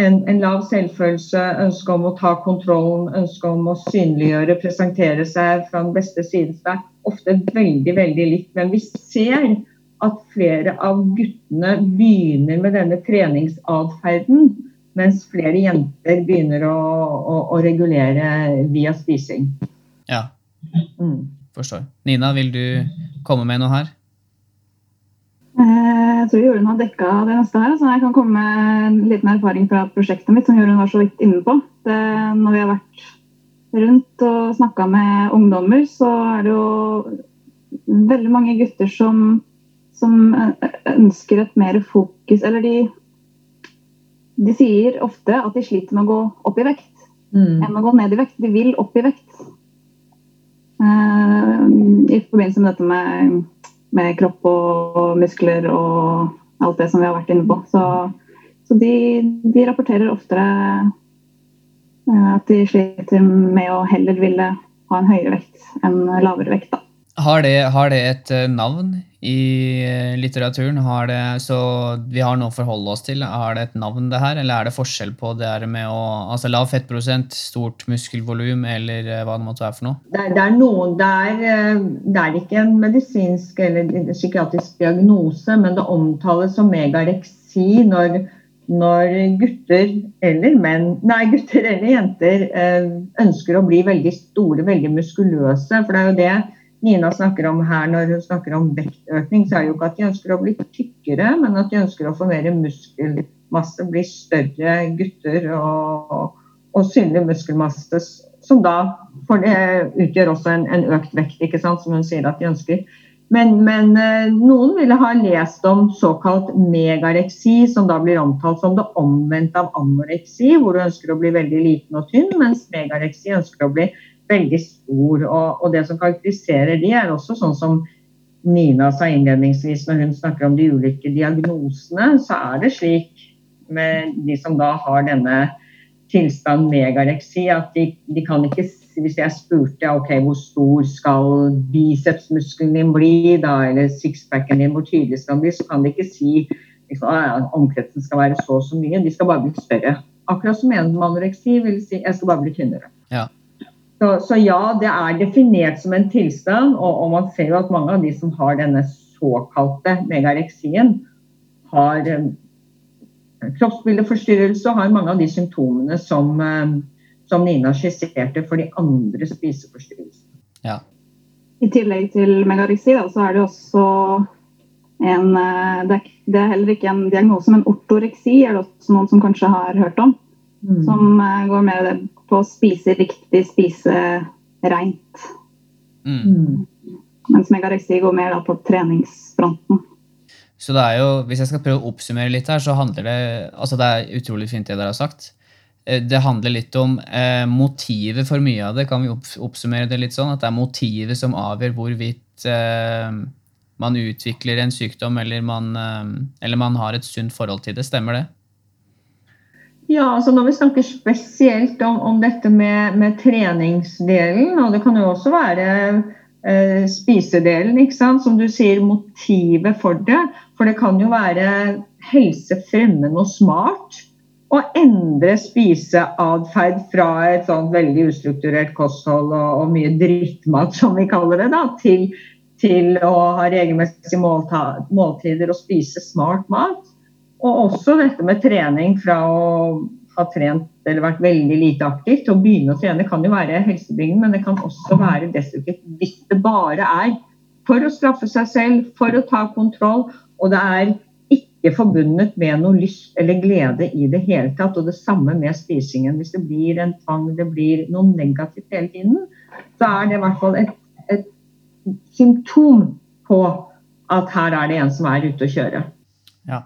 en, en, lav selvfølelse, ønske om å ta kontrollen, ønske om å synliggjøre, presentere seg fra den beste siden. Det er ofte veldig, veldig likt. Men vi ser at flere av guttene begynner med denne treningsatferden, mens flere jenter begynner å, å, å regulere via spising. Ja, mm. forstår. Nina, vil du komme med noe her? Eh, jeg tror Jorunn har dekka det neste her. Så jeg kan komme med en liten erfaring fra prosjektet mitt, som Jorunn var så vidt inne på. Det, når vi har vært rundt og snakka med ungdommer, så er det jo veldig mange gutter som som ønsker et mer fokus Eller de, de sier ofte at de sliter med å gå opp i vekt mm. enn å gå ned i vekt. De vil opp i vekt. Uh, I forbindelse med dette med, med, kropp og muskler og alt det som vi har vært inne på. Så, så de, de, rapporterer oftere uh, at de sliter med å heller ville ha en høyere vekt enn lavere vekt. Da. Har det, har det et eh, navn i eh, litteraturen? Har det, så vi har noe å forholde oss til. Har det et navn, det her? Eller er det forskjell på det her med å altså lav fettprosent, stort muskelvolum, eller eh, hva det måtte være for noe? Det, det, er noen, det, er, det er ikke en medisinsk eller psykiatrisk diagnose, men det omtales som megareksi når, når gutter eller menn, nei, gutter eller jenter ønsker å bli veldig store, veldig muskuløse. For det er jo det Nina snakker om her når hun snakker om vektøkning, så er det jo ikke at de ønsker å bli tykkere, men at de ønsker å få mer muskelmasse, bli større gutter og, og synlig muskelmasse. Som da for det utgjør også en, en, økt vekt, ikke sant, som hun sier at de ønsker. Men, men eh, noen ville ha lest om såkalt megareksi, som da blir omtalt som det omvendte av anoreksi, hvor du ønsker å bli veldig liten og tynn, mens megareksi ønsker å bli veldig stor. Og, og, det som karakteriserer de, er også sånn som Nina sa innledningsvis når hun snakker om de ulike diagnosene, så er det slik med de som da har denne tilstanden megareksi, at de, de kan ikke Hvis jeg spurte ok, hvor stor skal bicepsmuskelen din bli, da, eller sixpacken din, hvor tydelig skal den bli, så kan de ikke si liksom, at omkretsen skal være så og så mye. De skal bare bli større. Akkurat som en med anoreksi vil si jeg skal bare bli tynnere. Ja. Så, så, ja, det er definert som en tilstand, og, og, man ser jo at mange av de som har denne såkalte megareksien, har eh, kroppsbildeforstyrrelse og har mange av de symptomene som, eh, som Nina skisserte for de andre spiseforstyrrelsene. Ja. I tillegg til megareksi da, så er det også en eh, det er, det er, heller ikke en diagnose, men ortoreksi er det også noen som kanskje har hørt om. Mm. Som går mer på å spise riktig, spise reint. Mm. mm. Mens megareksi går mer på treningsfronten. Så det er jo, Hvis jeg skal prøve å oppsummere litt her, så handler det altså det er utrolig fint det dere har sagt. Eh, det handler litt om eh, motivet for mye av det. Kan vi oppsummere det litt sånn? At det er motivet som avgjør hvorvidt eh, man utvikler en sykdom eller man, eh, eller man har et sunt forhold til det. Stemmer det? Ja, altså Når vi snakker spesielt om, om dette med, med, treningsdelen, og det kan jo også være eh, spisedelen, ikke sant? som du sier, motivet for det. For det kan jo være helsefremmende og smart å endre spiseatferd fra et sånn veldig ustrukturert kosthold og, og, mye drittmat, som vi kaller det, da, til, til å ha regelmessige måltider og spise smart mat. Og også dette med trening fra å ha trent eller vært veldig lite aktiv til å begynne å trene kan jo være helsebringende, men det kan også være destruktivt hvis det bare er for å straffe seg selv, for å ta kontroll, og det er ikke forbundet med noe lyst eller glede i det hele tatt. Og det samme med spisingen. Hvis det blir en tvang, det blir noe negativt hele tiden, så er det i hvert fall et, et symptom på at her er det en som er ute å kjøre. Ja.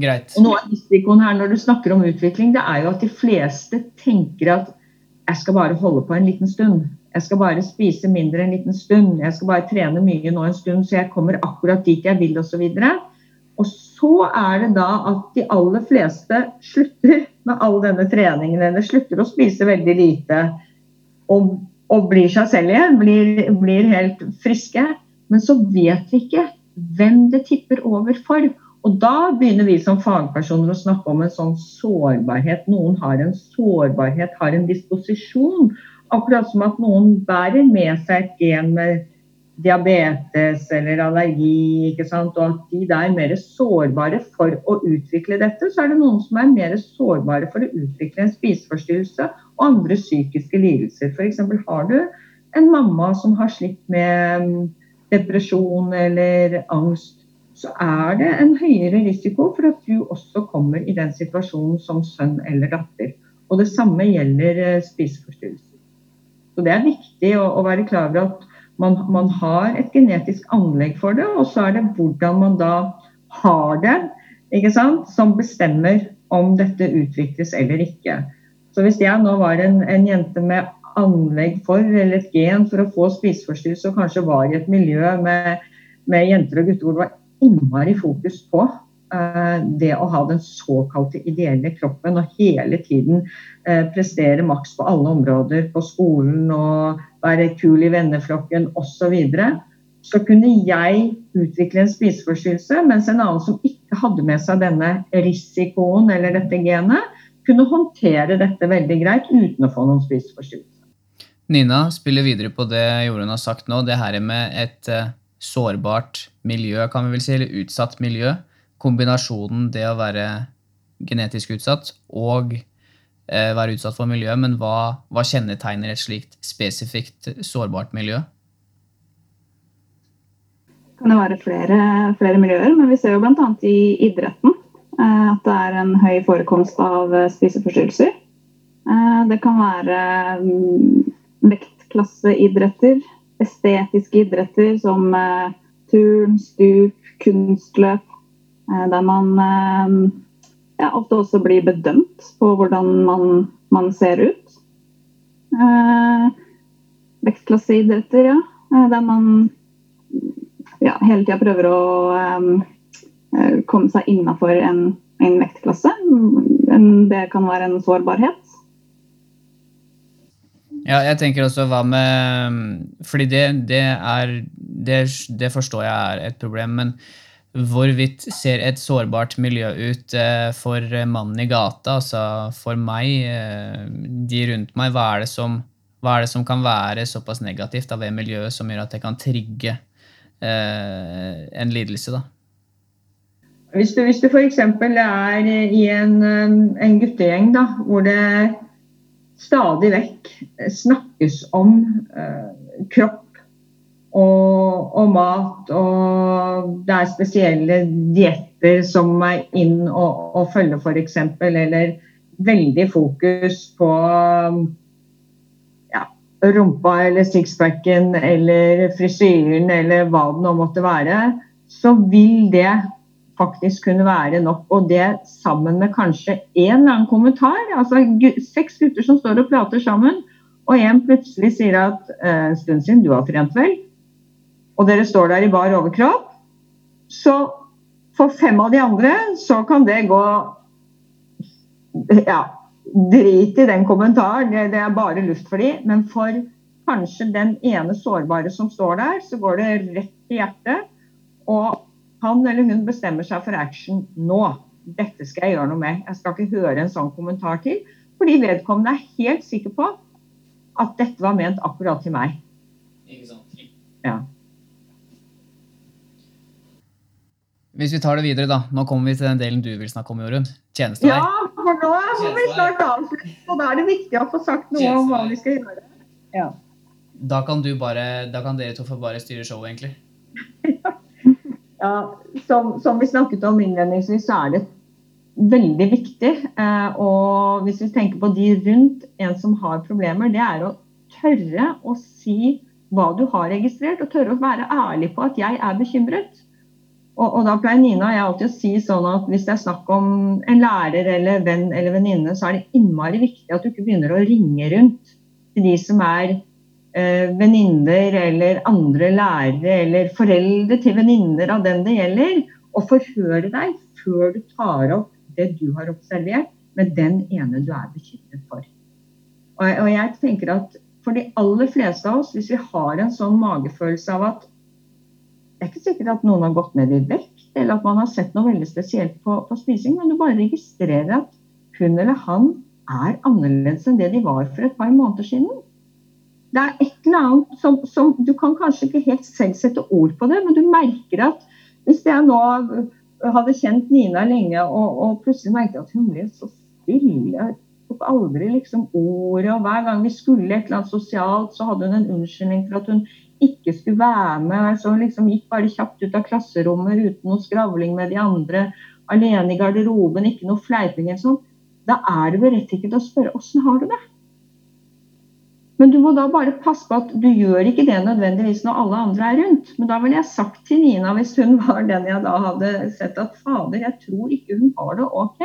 Greit. Og noe av risikoen her når du snakker om utvikling, det er jo at de fleste tenker at jeg skal bare holde på en liten stund. Jeg skal bare spise mindre en liten stund. Jeg skal bare trene mye nå en stund, så jeg kommer akkurat dit jeg vil osv. Og, og så er det da at de aller fleste slutter med all denne treningen, eller slutter å spise veldig lite og, og blir seg selv igjen, blir, blir helt friske. Men så vet vi ikke hvem det tipper over for. Og da begynner vi som fagpersoner å snakke om en sånn sårbarhet. Noen har en sårbarhet, har en disposisjon Akkurat som at noen bærer med seg et gen med diabetes eller allergi, ikke sant? og at de der er mer sårbare for å utvikle dette. Så er det noen som er mer sårbare for å utvikle en spiseforstyrrelse og andre psykiske lidelser. F.eks. har du en mamma som har slitt med mm, depresjon eller angst, så er det en høyere risiko for at du også kommer i den situasjonen som sønn eller datter. Og det samme gjelder eh, spiseforstyrrelser. Så Det er viktig å, å være klar over at man, man, har et genetisk anlegg for det, og så er det hvordan man da har det, som bestemmer om dette utvikles eller ikke. Så Hvis jeg nå var en, en jente med anlegg for, eller et gen for å få spiseforstyrrelse, og kanskje var i et miljø med, med jenter og gutter hvor det var innmari fokus på Eh, det å ha den såkalte ideelle kroppen og hele tiden eh, prestere maks på alle områder, på skolen og være kul i venneflokken osv., så, så kunne jeg utvikle en spiseforstyrrelse, mens en annen som ikke hadde med seg denne risikoen eller dette genet, kunne håndtere dette veldig greit uten å få noen spiseforstyrrelse. Nina spiller videre på det Jorunn har sagt nå, det her med et uh, sårbart miljø, kan vi vel si, eller utsatt miljø kombinasjonen det å være genetisk utsatt og eh, være utsatt for miljø, men hva, hva, kjennetegner et slikt spesifikt sårbart miljø? Kan det være flere, flere miljøer, men vi ser jo bl.a. i idretten eh, at det er en høy forekomst av eh, spiseforstyrrelser. Eh, det kan være mm, vektklasseidretter, estetiske idretter som eh, turn, stup, kunstløp, Eh, der man eh, ja, ofte også blir bedømt på hvordan man, man ser ut. Vektklasseidretter, ja. Der man ja, hele tida prøver å komme seg innafor en, en, vektklasse. Det kan være en sårbarhet. Ja, jeg tenker også hva med Fordi det, det er det, det forstår jeg er et problem. men hvorvidt ser et sårbart miljø ut eh, for mannen i gata, altså for meg, eh, de rundt meg? Hva er det som, er det som kan være såpass negativt ved miljøet som gjør at det kan trigge eh, en lidelse? da? Hvis du, hvis du f.eks. er i en, en guttegjeng da, hvor det stadig vekk snakkes om eh, kropp og, og, mat. Og det er spesielle dietter som er inn og, og følger, f.eks. Eller veldig fokus på ja, rumpa eller sixpacken eller frisyren eller hva det nå måtte være, så vil det faktisk kunne være nok. Og det sammen med kanskje en eller annen kommentar. Altså seks gutter som står og prater sammen, og en plutselig sier at eh, en stund siden, du har trent vel? og dere står der i bar overkropp, så for fem av de andre så kan det gå Ja, drit i den kommentaren, det, det er bare luft for de, men for kanskje den ene sårbare som står der, så går det rett i hjertet. Og han eller hun bestemmer seg for action nå. Dette skal jeg gjøre noe med. Jeg skal ikke høre en sånn kommentar til. Fordi vedkommende er helt sikker på at dette var ment akkurat til meg. Ikke sant? Ja. Hvis vi tar det videre, da. Nå kommer vi til den delen du vil snakke om, Jorunn. Tjenestevei. Ja, for nå må vi snart avslutte. Og da er det viktig å få sagt noe om hva vi skal gjøre. Ja. Da kan, bare, da kan dere to få bare styre showet, egentlig. Ja, som, som, vi snakket om innledningsvis, så er det veldig viktig. Eh, og hvis vi tenker på de rundt en som har problemer, det er å tørre å si hva du har registrert, og tørre å være ærlig på at jeg er bekymret. Og, og, da pleier Nina og jeg alltid å si sånn at hvis det er snakk om en lærer eller venn eller venninne, så er det innmari viktig at du ikke begynner å ringe rundt til de som er venninner eller andre lærere eller foreldre til venninner av den det gjelder, og forhøre deg før du tar opp det du har observert, med den ene du er bekymret for. Og jeg tenker at for de aller fleste av oss, hvis vi har en sånn magefølelse av at det er ikke sikkert at noen har gått ned i vekt, eller at man har sett noe veldig spesielt på, på spising, men du bare registrerer at hun eller han er annerledes enn det de var for et par måneder siden. Det er et eller annet som, som Du kan kanskje ikke helt selv sette ord på det, men du merker at hvis jeg nå hadde kjent Nina lenge, og, og plutselig merket at hun ble så stille tok aldri liksom ordet, og hver gang vi skulle et eller annet sosialt, så hadde hun en unnskyldning for at hun ikke skulle være med. Så liksom gikk bare kjapt ut av klasserommet uten noe skravling med de andre. Alene i garderoben, ikke noe fleiping eller sånn. Da er det berettiget å spørre åssen har du det? Men du må da bare passe på at du gjør ikke det nødvendigvis når alle andre er rundt. Men da ville jeg sagt til Nina, hvis hun var den jeg da hadde sett at fader, jeg tror ikke hun har det OK.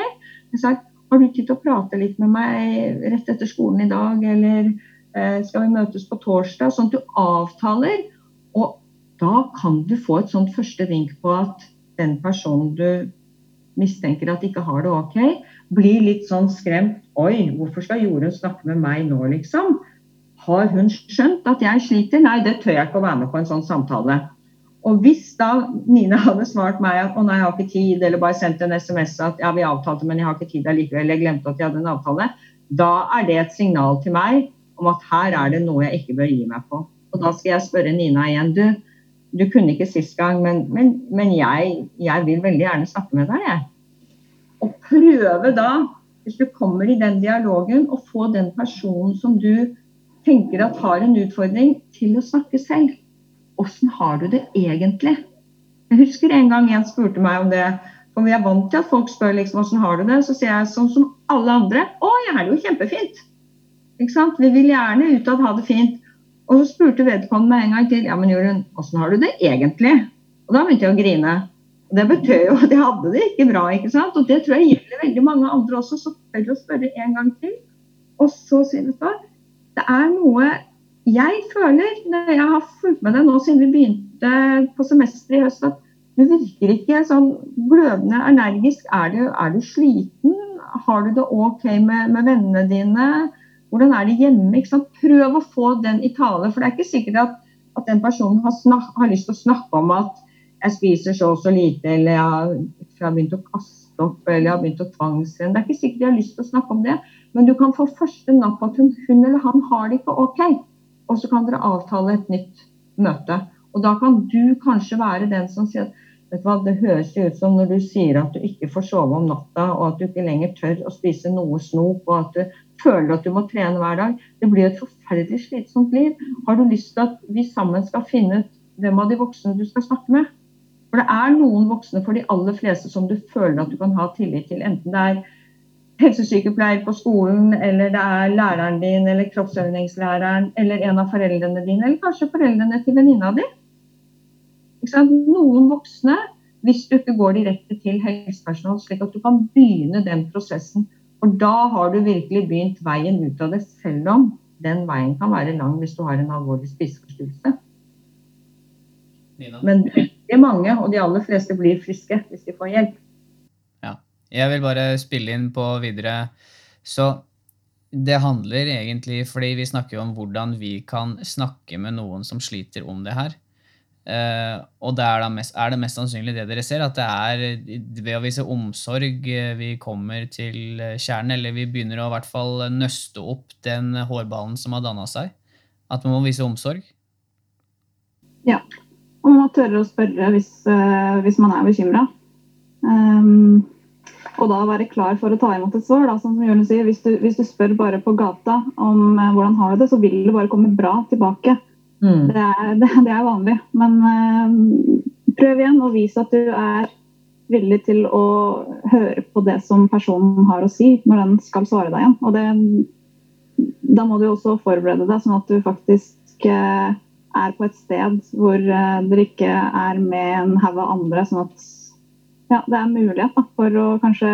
Jeg sa har du tid til å prate litt med meg rett etter skolen i dag, eller Eh, skal vi møtes på torsdag? Sånn at du avtaler. Og da kan du få et sånt første vink på at den personen du mistenker at ikke har det OK, blir litt sånn skremt. Oi, hvorfor skal Jorunn snakke med meg nå, liksom? Har hun skjønt at jeg sliter? Nei, det tør jeg ikke å være med på en sånn samtale. Og hvis da Nina hadde svart meg at å nei, jeg har ikke tid, eller bare sendt en SMS at ja, vi avtalte, men jeg har ikke tid allikevel, jeg glemte at jeg hadde en avtale, da er det et signal til meg om at her er det noe jeg ikke bør gi meg på. Og da skal jeg spørre Nina igjen. Du, du kunne ikke sist gang, men, men, men jeg, jeg, vil veldig gjerne snakke med deg, jeg. Og prøve da, hvis du kommer i den dialogen, å få den personen som du tenker at har en utfordring, til å snakke selv. Åssen har du det egentlig? Jeg husker en gang en spurte meg om det. For vi er vant til at folk spør liksom, åssen har du det. Så sier jeg sånn som alle andre. Å, jeg har det jo kjempefint. Vi vil gjerne utad ha det fint. Og så spurte vedkommende meg en gang til ja, men Jorunn, åssen har du det egentlig? Og da begynte jeg å grine. Og Det betød jo at jeg hadde det ikke bra. ikke sant? Og det tror jeg gjelder veldig mange andre også. Så tør å spørre en gang til. Og så sier du det er noe jeg føler, når jeg har fulgt med deg nå siden vi begynte på semesteret i høst, at du virker ikke sånn glødende energisk. Er du, er du sliten? Har du det OK med, med vennene dine? Hvordan er det hjemme? Prøv å få den i tale. For det er ikke sikkert at, at den personen har, snak, har, lyst til å snakke om at jeg spiser så og så lite, eller jeg jeg har begynt å kaste opp, eller jeg har begynt å tvangstrene. Det er ikke sikkert jeg har lyst til å snakke om det, men du kan få første napp at hun, hun, eller han har det ikke OK. Og så kan dere avtale et nytt møte. Og da kan du kanskje være den som sier at vet du hva, det høres ut som når du sier at du ikke får sove om natta, og at du ikke lenger tør å spise noe snop, og at du føler at du må trene hver dag. Det blir et forferdelig slitsomt liv. Har du lyst til at vi sammen skal finne ut hvem av de voksne du skal snakke med? For det er noen voksne for de aller fleste som du føler at du kan ha tillit til. Enten det er helsesykepleier på skolen, eller det er læreren din, eller kroppsøvingslæreren, eller en av foreldrene dine, eller kanskje foreldrene til venninna di. Noen voksne, hvis du ikke går direkte til helsepersonell, slik at du kan begynne den prosessen for da har du virkelig begynt veien ut av det, selv om den veien kan være lang hvis du har en alvorlig spiseforstyrrelse. Men det er mange, og de aller fleste blir friske hvis de får hjelp. Jeg vil bare spille inn på videre. Så det handler egentlig fordi vi snakker om hvordan vi kan snakke med noen som sliter om det her. Uh, og det er, mest, er, det mest sannsynlig det dere ser, at det er ved å vise omsorg eh, vi kommer til eh, kjernen, eller vi begynner å i hvert fall nøste opp den hårballen som har danna seg. At man må vise omsorg. Ja. Og man må tørre å spørre hvis, uh, hvis man er bekymra. Um, og da være klar for å ta imot et svar. Da, som Jørgen sier, hvis du, hvis du, spør bare på gata om eh, hvordan har du det, så vil det bare komme bra tilbake. Mm. Det, er, det, det, er, vanlig. Men eh, prøv igjen og vis at du er villig til å høre på det som personen har å si når den skal svare deg igjen. Og det, da må du også forberede deg sånn at du faktisk eh, er på et sted hvor eh, dere ikke er med en haug av andre. Sånn at ja, det er mulighet da, for å kanskje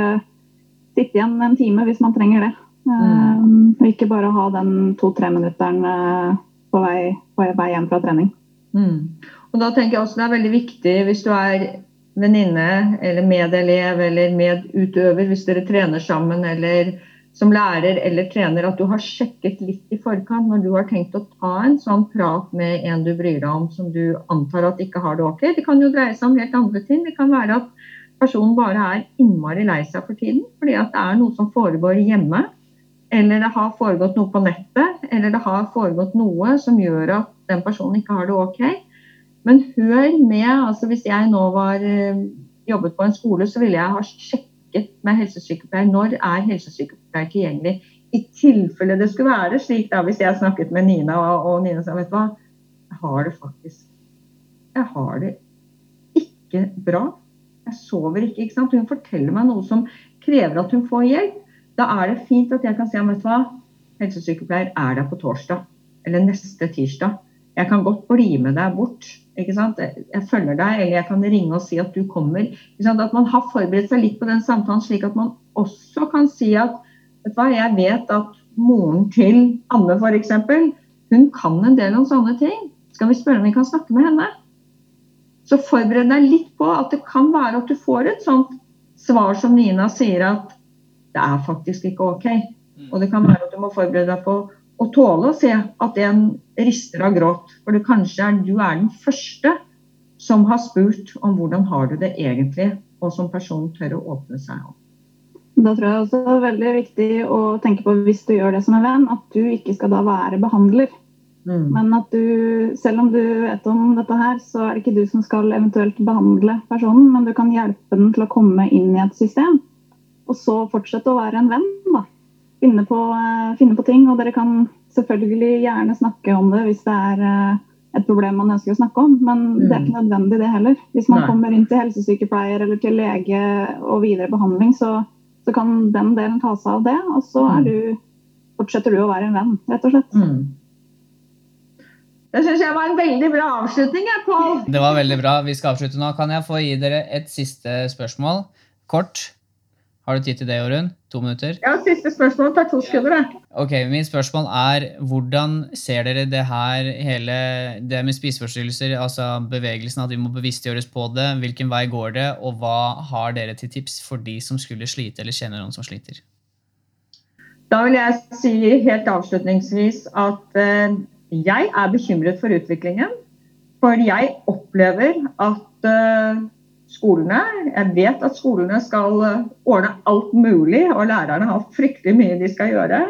sitte igjen en time hvis man trenger det. Mm. og ikke bare ha den to-tre minutteren på vei, på vei hjem fra trening. Mm. Og da tenker jeg også Det er veldig viktig hvis du er venninne eller medelev eller medutøver, hvis dere trener sammen eller som lærer eller trener, at du har sjekket litt i forkant når du har tenkt å ta en sånn prat med en du bryr deg om som du antar at ikke har det ok. Det kan jo dreie seg om helt andre ting. Det kan være at personen bare er innmari lei seg for tiden fordi at det er noe som foregår hjemme. Eller det har foregått noe på nettet, eller det har foregått noe som gjør at den personen ikke har det ok. Men hør med. altså Hvis jeg nå var eh, jobbet på en skole, så ville jeg ha sjekket med helsesykepleier når er helsesykepleier tilgjengelig. I tilfelle det skulle være slik, da, hvis jeg snakket med Nina og, Nina sa vet du hva, jeg har det faktisk Jeg har det ikke bra. Jeg sover ikke. ikke sant? Hun forteller meg noe som krever at hun får hjelp. Da er det fint at jeg kan si vet du hva, helsesykepleier er der på torsdag eller neste tirsdag. Jeg kan godt bli med deg bort ikke sant? Jeg følger deg, eller jeg kan ringe og si at du kommer. At man har forberedt seg litt på den samtalen, slik at man også kan si at vet du hva, jeg vet at moren til Anne f.eks. hun kan en del om sånne ting. Skal vi spørre om vi kan snakke med henne? Så forbered deg litt på at det kan være at du får et sånt svar som Nina sier at det er faktisk ikke OK. Mm. Og det kan være at du må forberede deg på å tåle å se at en rister av gråt. For det kanskje er du er den første som har spurt om hvordan har du det egentlig, og som person tør å åpne seg om. Da tror jeg også det er veldig viktig å tenke på hvis du gjør det som en venn, at du ikke skal da være behandler. Mm. Men at du, selv om du vet om dette her, så er det ikke du som skal eventuelt behandle personen, men du kan hjelpe den til å komme inn i et system. Og så fortsette å være en venn, da finne på, eh, finne på, ting. Og dere kan selvfølgelig gjerne snakke om det hvis det er eh, et problem man ønsker å snakke om, men mm. det er ikke mm. nødvendig det heller. Hvis man Nei. kommer inn til helsesykepleier eller til lege og videre behandling, så, så kan den delen ta seg av det, og så mm. du, fortsetter du å være en venn, rett og slett. Mm. Det syns jeg var en veldig bra avslutning. Paul. Det var veldig bra. Vi skal avslutte nå. Kan jeg få gi dere et siste spørsmål? Kort. Har du tid til det, Jorunn? To minutter? Ja, siste spørsmål tar to sekunder. Ok, Mitt spørsmål er hvordan ser dere det her hele det med spiseforstyrrelser, altså bevegelsen, at vi må bevisstgjøres på det? Hvilken vei går det, og hva har dere til tips for de som skulle slite eller kjenner noen som sliter? Da vil jeg si helt avslutningsvis at uh, jeg er bekymret for utviklingen. For jeg opplever at uh, skolene. Jeg vet at skolene skal eh, ordne alt mulig, og lærerne har fryktelig mye de skal gjøre.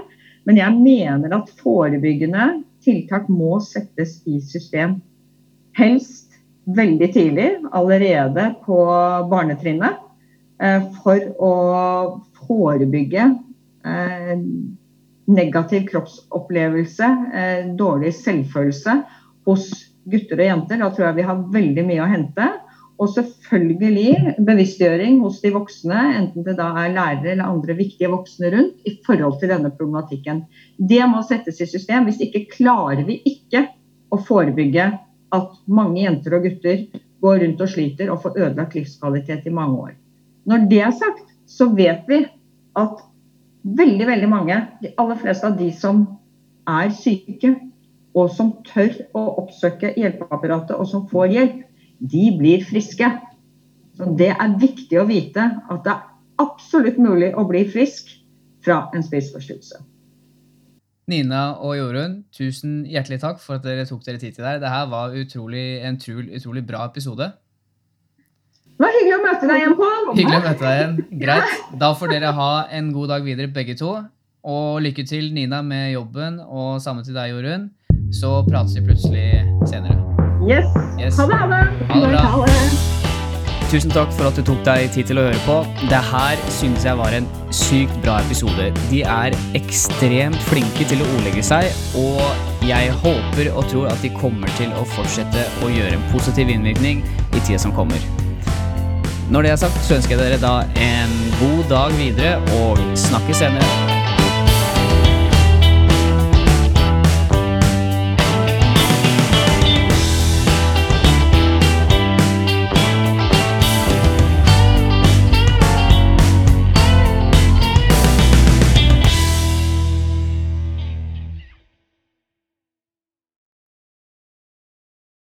Men jeg mener at forebyggende tiltak må settes i system. Helst veldig tidlig, allerede på barnetrinnet, eh, for å forebygge eh, negativ kroppsopplevelse, dårlig selvfølelse hos gutter og jenter. Da tror jeg vi har veldig mye å hente. Og selvfølgelig bevisstgjøring hos de voksne, enten det da er lærere eller andre viktige voksne rundt, i forhold til denne problematikken. Det må settes i system. Hvis ikke klarer vi ikke å forebygge at mange jenter og gutter går rundt og sliter og får ødelagt livskvalitet i mange år. Når det er sagt, så vet vi at veldig, veldig mange, de aller fleste av de som er syke, og som tør å oppsøke hjelpeapparatet, og som får hjelp, de blir friske. Så Det er viktig å vite at det er absolutt mulig å bli frisk fra en spiseforstyrrelse. Nina og Jorunn, tusen hjertelig takk for at dere tok dere tid til det. Dette var utrolig, en utrolig, bra episode. Det var hyggelig å møte deg igjen, Pål. Hyggelig å møte deg igjen. Greit. Da får dere ha en god dag videre, begge to. Og lykke til, Nina, med jobben, og samme til deg, Jorunn. Så prates vi plutselig senere. Yes. yes. Ha det, ha det. Ha det bra. Tusen takk for at du tok deg tid til å høre på. Det her synes jeg var en sykt bra episode. De er ekstremt flinke til å ordlegge seg, og jeg håper og tror at de kommer til å fortsette å gjøre en positiv innvirkning i tida som kommer. Når det er sagt, så ønsker jeg dere da en god dag videre, og snakkes senere.